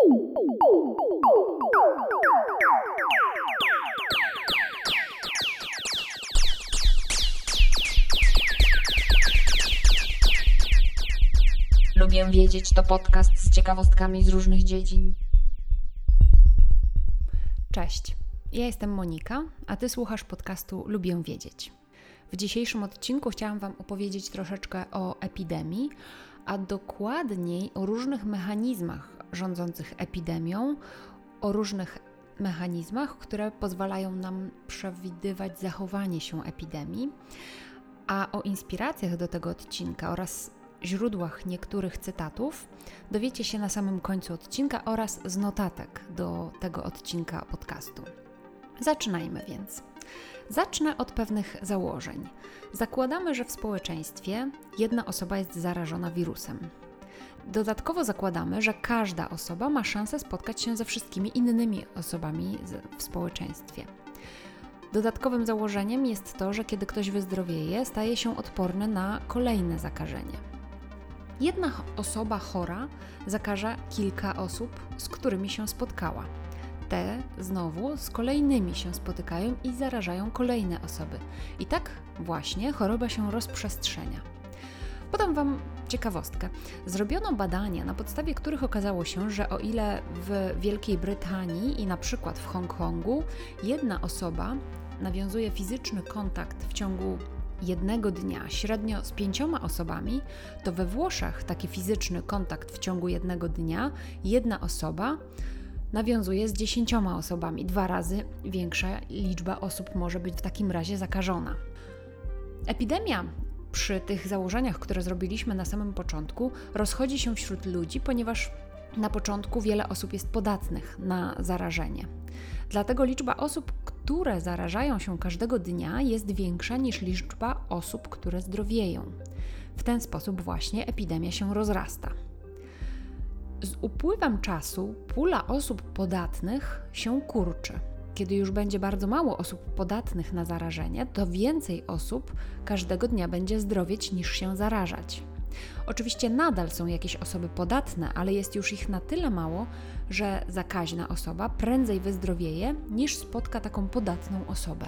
Lubię wiedzieć to podcast z ciekawostkami z różnych dziedzin. Cześć, ja jestem Monika, a ty słuchasz podcastu Lubię wiedzieć. W dzisiejszym odcinku chciałam Wam opowiedzieć troszeczkę o epidemii, a dokładniej o różnych mechanizmach rządzących epidemią, o różnych mechanizmach, które pozwalają nam przewidywać zachowanie się epidemii, a o inspiracjach do tego odcinka oraz źródłach niektórych cytatów dowiecie się na samym końcu odcinka oraz z notatek do tego odcinka podcastu. Zaczynajmy więc. Zacznę od pewnych założeń. Zakładamy, że w społeczeństwie jedna osoba jest zarażona wirusem. Dodatkowo zakładamy, że każda osoba ma szansę spotkać się ze wszystkimi innymi osobami w społeczeństwie. Dodatkowym założeniem jest to, że kiedy ktoś wyzdrowieje, staje się odporny na kolejne zakażenie. Jedna osoba chora zakaże kilka osób, z którymi się spotkała. Te znowu z kolejnymi się spotykają i zarażają kolejne osoby. I tak właśnie choroba się rozprzestrzenia. Podam Wam ciekawostkę. Zrobiono badania, na podstawie których okazało się, że o ile w Wielkiej Brytanii i na przykład w Hongkongu jedna osoba nawiązuje fizyczny kontakt w ciągu jednego dnia średnio z pięcioma osobami, to we Włoszech taki fizyczny kontakt w ciągu jednego dnia jedna osoba nawiązuje z dziesięcioma osobami. Dwa razy większa liczba osób może być w takim razie zakażona. Epidemia przy tych założeniach, które zrobiliśmy na samym początku, rozchodzi się wśród ludzi, ponieważ na początku wiele osób jest podatnych na zarażenie. Dlatego liczba osób, które zarażają się każdego dnia, jest większa niż liczba osób, które zdrowieją. W ten sposób właśnie epidemia się rozrasta. Z upływem czasu pula osób podatnych się kurczy. Kiedy już będzie bardzo mało osób podatnych na zarażenie, to więcej osób każdego dnia będzie zdrowieć niż się zarażać. Oczywiście nadal są jakieś osoby podatne, ale jest już ich na tyle mało, że zakaźna osoba prędzej wyzdrowieje niż spotka taką podatną osobę.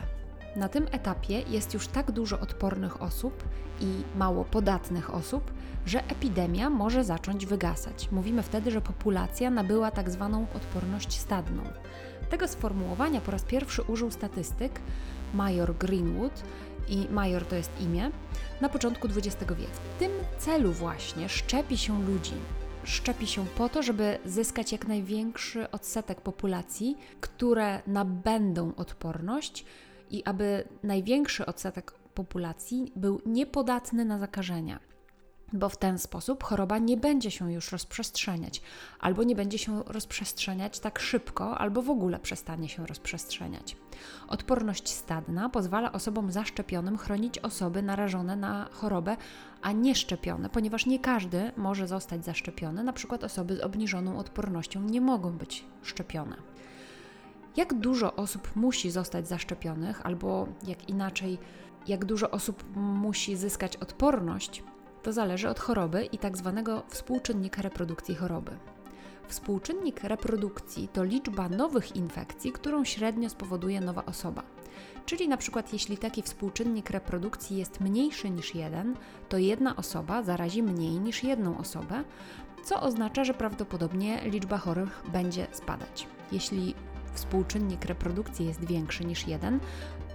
Na tym etapie jest już tak dużo odpornych osób i mało podatnych osób, że epidemia może zacząć wygasać. Mówimy wtedy, że populacja nabyła tak zwaną odporność stadną. Tego sformułowania po raz pierwszy użył statystyk Major Greenwood i Major to jest imię, na początku XX wieku. W tym celu właśnie szczepi się ludzi. Szczepi się po to, żeby zyskać jak największy odsetek populacji, które nabędą odporność i aby największy odsetek populacji był niepodatny na zakażenia bo w ten sposób choroba nie będzie się już rozprzestrzeniać, albo nie będzie się rozprzestrzeniać tak szybko, albo w ogóle przestanie się rozprzestrzeniać. Odporność stadna pozwala osobom zaszczepionym chronić osoby narażone na chorobę, a nie szczepione, ponieważ nie każdy może zostać zaszczepiony, na przykład osoby z obniżoną odpornością nie mogą być szczepione. Jak dużo osób musi zostać zaszczepionych, albo jak inaczej, jak dużo osób musi zyskać odporność, to zależy od choroby i tak zwanego współczynnika reprodukcji choroby. Współczynnik reprodukcji to liczba nowych infekcji, którą średnio spowoduje nowa osoba. Czyli na przykład jeśli taki współczynnik reprodukcji jest mniejszy niż jeden, to jedna osoba zarazi mniej niż jedną osobę, co oznacza, że prawdopodobnie liczba chorych będzie spadać. Jeśli współczynnik reprodukcji jest większy niż jeden,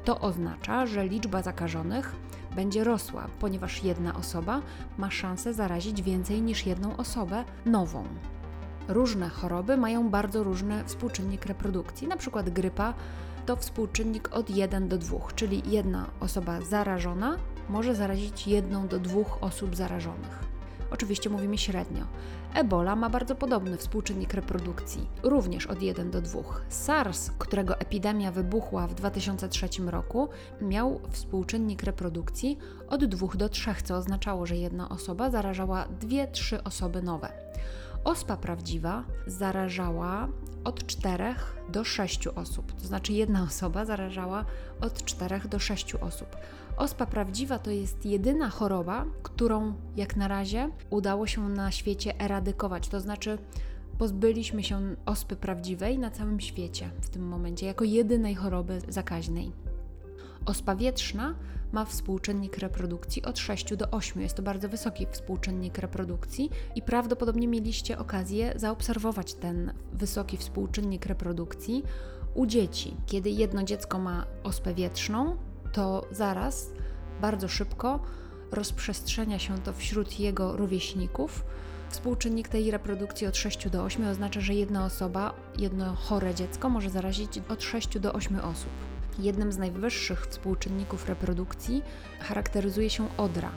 to oznacza, że liczba zakażonych będzie rosła, ponieważ jedna osoba ma szansę zarazić więcej niż jedną osobę nową. Różne choroby mają bardzo różny współczynnik reprodukcji, przykład grypa to współczynnik od 1 do 2, czyli jedna osoba zarażona może zarazić jedną do dwóch osób zarażonych. Oczywiście mówimy średnio. Ebola ma bardzo podobny współczynnik reprodukcji, również od 1 do 2. SARS, którego epidemia wybuchła w 2003 roku, miał współczynnik reprodukcji od 2 do 3, co oznaczało, że jedna osoba zarażała 2-3 osoby nowe. Ospa prawdziwa zarażała od 4 do 6 osób, to znaczy jedna osoba zarażała od 4 do 6 osób. Ospa prawdziwa to jest jedyna choroba, którą jak na razie udało się na świecie eradykować, to znaczy pozbyliśmy się ospy prawdziwej na całym świecie w tym momencie, jako jedynej choroby zakaźnej. Ospa wietrzna ma współczynnik reprodukcji od 6 do 8. Jest to bardzo wysoki współczynnik reprodukcji i prawdopodobnie mieliście okazję zaobserwować ten wysoki współczynnik reprodukcji u dzieci. Kiedy jedno dziecko ma ospę wietrzną, to zaraz, bardzo szybko rozprzestrzenia się to wśród jego rówieśników. Współczynnik tej reprodukcji od 6 do 8 oznacza, że jedna osoba, jedno chore dziecko może zarazić od 6 do 8 osób. Jednym z najwyższych współczynników reprodukcji charakteryzuje się odra.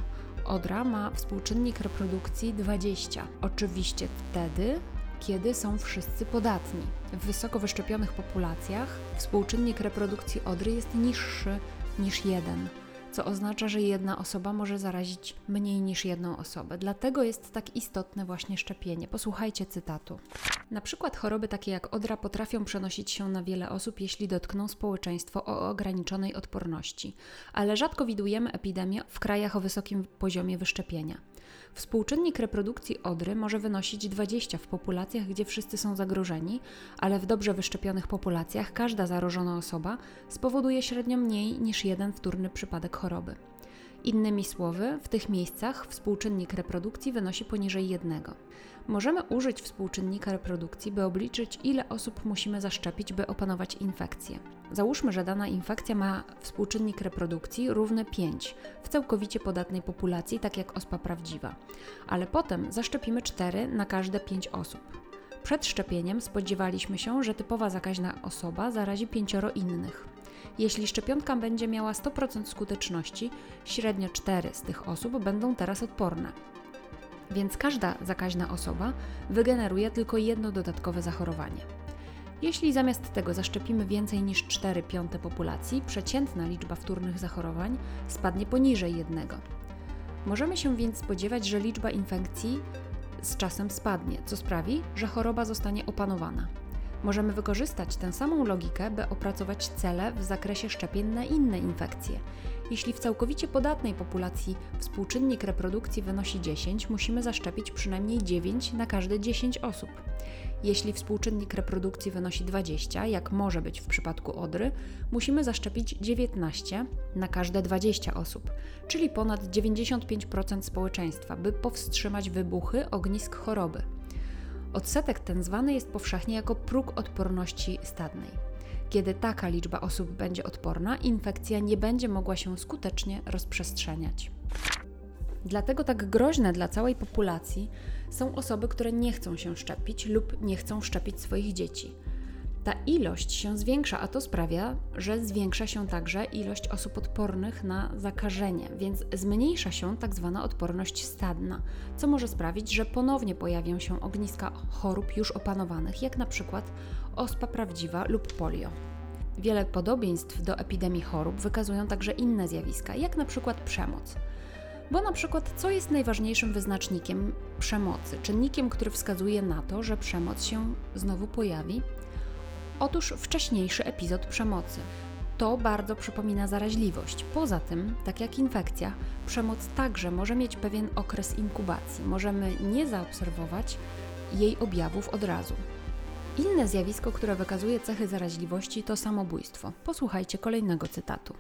Odra ma współczynnik reprodukcji 20. Oczywiście wtedy, kiedy są wszyscy podatni. W wysoko wyszczepionych populacjach współczynnik reprodukcji odry jest niższy niż 1 co oznacza, że jedna osoba może zarazić mniej niż jedną osobę. Dlatego jest tak istotne właśnie szczepienie. Posłuchajcie cytatu. Na przykład choroby takie jak odra potrafią przenosić się na wiele osób, jeśli dotkną społeczeństwo o ograniczonej odporności, ale rzadko widujemy epidemię w krajach o wysokim poziomie wyszczepienia. Współczynnik reprodukcji odry może wynosić 20 w populacjach, gdzie wszyscy są zagrożeni, ale w dobrze wyszczepionych populacjach każda zarażona osoba spowoduje średnio mniej niż jeden wtórny przypadek choroby. Innymi słowy, w tych miejscach współczynnik reprodukcji wynosi poniżej jednego. Możemy użyć współczynnika reprodukcji, by obliczyć, ile osób musimy zaszczepić, by opanować infekcję. Załóżmy, że dana infekcja ma współczynnik reprodukcji równy 5 w całkowicie podatnej populacji, tak jak ospa prawdziwa, ale potem zaszczepimy 4 na każde 5 osób. Przed szczepieniem spodziewaliśmy się, że typowa zakaźna osoba zarazi pięcioro innych. Jeśli szczepionka będzie miała 100% skuteczności, średnio 4 z tych osób będą teraz odporne. Więc każda zakaźna osoba wygeneruje tylko jedno dodatkowe zachorowanie. Jeśli zamiast tego zaszczepimy więcej niż 4 piąte populacji, przeciętna liczba wtórnych zachorowań spadnie poniżej jednego. Możemy się więc spodziewać, że liczba infekcji z czasem spadnie, co sprawi, że choroba zostanie opanowana. Możemy wykorzystać tę samą logikę, by opracować cele w zakresie szczepień na inne infekcje. Jeśli w całkowicie podatnej populacji współczynnik reprodukcji wynosi 10, musimy zaszczepić przynajmniej 9 na każde 10 osób. Jeśli współczynnik reprodukcji wynosi 20, jak może być w przypadku odry, musimy zaszczepić 19 na każde 20 osób, czyli ponad 95% społeczeństwa, by powstrzymać wybuchy ognisk choroby. Odsetek ten zwany jest powszechnie jako próg odporności stadnej. Kiedy taka liczba osób będzie odporna, infekcja nie będzie mogła się skutecznie rozprzestrzeniać. Dlatego tak groźne dla całej populacji są osoby, które nie chcą się szczepić lub nie chcą szczepić swoich dzieci. Ta ilość się zwiększa, a to sprawia, że zwiększa się także ilość osób odpornych na zakażenie, więc zmniejsza się tak zwana odporność stadna, co może sprawić, że ponownie pojawią się ogniska chorób już opanowanych, jak na przykład ospa prawdziwa lub polio. Wiele podobieństw do epidemii chorób wykazują także inne zjawiska, jak na przykład przemoc. Bo na przykład, co jest najważniejszym wyznacznikiem przemocy, czynnikiem, który wskazuje na to, że przemoc się znowu pojawi? Otóż wcześniejszy epizod przemocy. To bardzo przypomina zaraźliwość. Poza tym, tak jak infekcja, przemoc także może mieć pewien okres inkubacji. Możemy nie zaobserwować jej objawów od razu. Inne zjawisko, które wykazuje cechy zaraźliwości, to samobójstwo. Posłuchajcie kolejnego cytatu.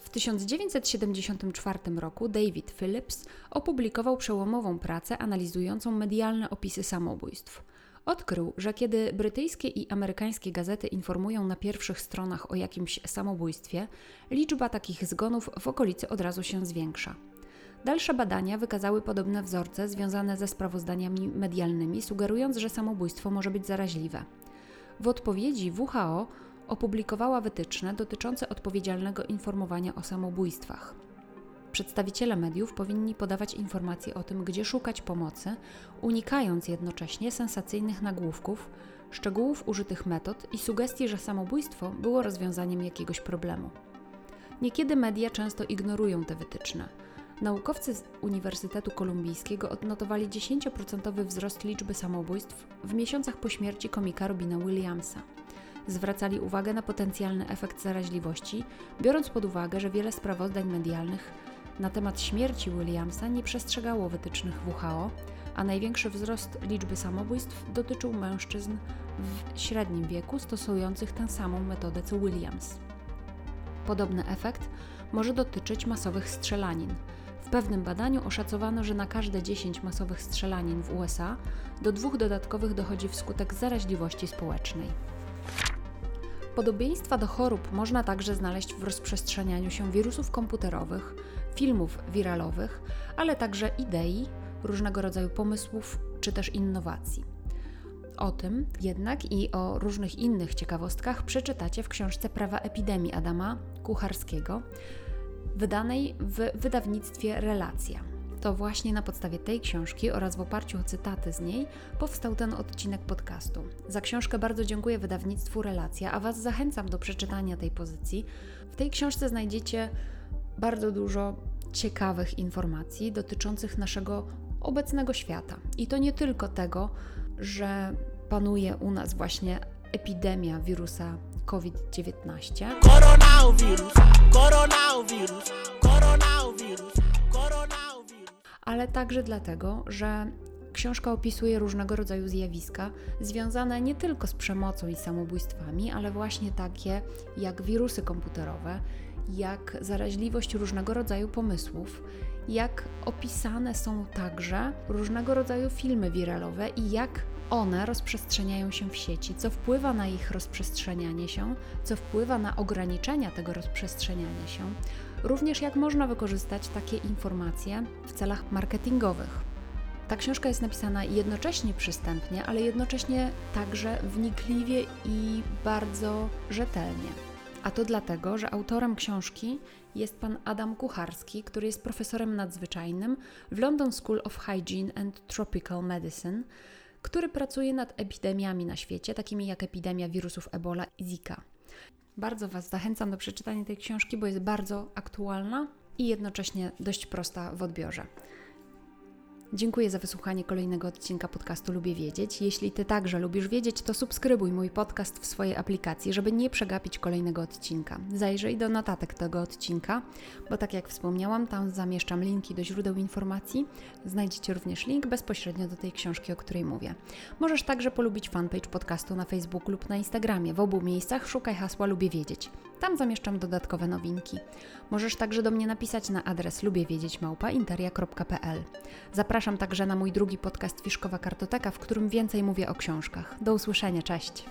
W 1974 roku David Phillips opublikował przełomową pracę analizującą medialne opisy samobójstw. Odkrył, że kiedy brytyjskie i amerykańskie gazety informują na pierwszych stronach o jakimś samobójstwie, liczba takich zgonów w okolicy od razu się zwiększa. Dalsze badania wykazały podobne wzorce związane ze sprawozdaniami medialnymi, sugerując, że samobójstwo może być zaraźliwe. W odpowiedzi WHO opublikowała wytyczne dotyczące odpowiedzialnego informowania o samobójstwach. Przedstawiciele mediów powinni podawać informacje o tym, gdzie szukać pomocy, unikając jednocześnie sensacyjnych nagłówków, szczegółów użytych metod i sugestii, że samobójstwo było rozwiązaniem jakiegoś problemu. Niekiedy media często ignorują te wytyczne. Naukowcy z Uniwersytetu Kolumbijskiego odnotowali 10% wzrost liczby samobójstw w miesiącach po śmierci komika Robina Williamsa. Zwracali uwagę na potencjalny efekt zaraźliwości, biorąc pod uwagę, że wiele sprawozdań medialnych na temat śmierci Williamsa nie przestrzegało wytycznych WHO, a największy wzrost liczby samobójstw dotyczył mężczyzn w średnim wieku stosujących tę samą metodę co Williams. Podobny efekt może dotyczyć masowych strzelanin. W pewnym badaniu oszacowano, że na każde 10 masowych strzelanin w USA do dwóch dodatkowych dochodzi wskutek zaraźliwości społecznej. Podobieństwa do chorób można także znaleźć w rozprzestrzenianiu się wirusów komputerowych, filmów wiralowych, ale także idei, różnego rodzaju pomysłów czy też innowacji. O tym jednak i o różnych innych ciekawostkach przeczytacie w książce Prawa epidemii Adama Kucharskiego, wydanej w wydawnictwie Relacja. To właśnie na podstawie tej książki oraz w oparciu o cytaty z niej powstał ten odcinek podcastu. Za książkę bardzo dziękuję wydawnictwu Relacja, a Was zachęcam do przeczytania tej pozycji. W tej książce znajdziecie bardzo dużo ciekawych informacji dotyczących naszego obecnego świata. I to nie tylko tego, że panuje u nas właśnie epidemia wirusa COVID-19. Koronawirus, koronawirus, koronawirus. Ale także dlatego, że książka opisuje różnego rodzaju zjawiska związane nie tylko z przemocą i samobójstwami, ale właśnie takie jak wirusy komputerowe, jak zaraźliwość różnego rodzaju pomysłów, jak opisane są także różnego rodzaju filmy wiralowe i jak one rozprzestrzeniają się w sieci, co wpływa na ich rozprzestrzenianie się, co wpływa na ograniczenia tego rozprzestrzeniania się, również jak można wykorzystać takie informacje w celach marketingowych. Ta książka jest napisana jednocześnie przystępnie, ale jednocześnie także wnikliwie i bardzo rzetelnie. A to dlatego, że autorem książki jest pan Adam Kucharski, który jest profesorem nadzwyczajnym w London School of Hygiene and Tropical Medicine, który pracuje nad epidemiami na świecie, takimi jak epidemia wirusów Ebola i Zika. Bardzo Was zachęcam do przeczytania tej książki, bo jest bardzo aktualna i jednocześnie dość prosta w odbiorze. Dziękuję za wysłuchanie kolejnego odcinka podcastu Lubię Wiedzieć. Jeśli Ty także lubisz wiedzieć, to subskrybuj mój podcast w swojej aplikacji, żeby nie przegapić kolejnego odcinka. Zajrzyj do notatek tego odcinka, bo tak jak wspomniałam, tam zamieszczam linki do źródeł informacji. Znajdziecie również link bezpośrednio do tej książki, o której mówię. Możesz także polubić fanpage podcastu na Facebooku lub na Instagramie. W obu miejscach szukaj hasła Lubię Wiedzieć. Tam zamieszczam dodatkowe nowinki. Możesz także do mnie napisać na adres lubiewiedzieć@interia.pl. Zapraszam także na mój drugi podcast Fiszkowa Kartoteka, w którym więcej mówię o książkach. Do usłyszenia, cześć!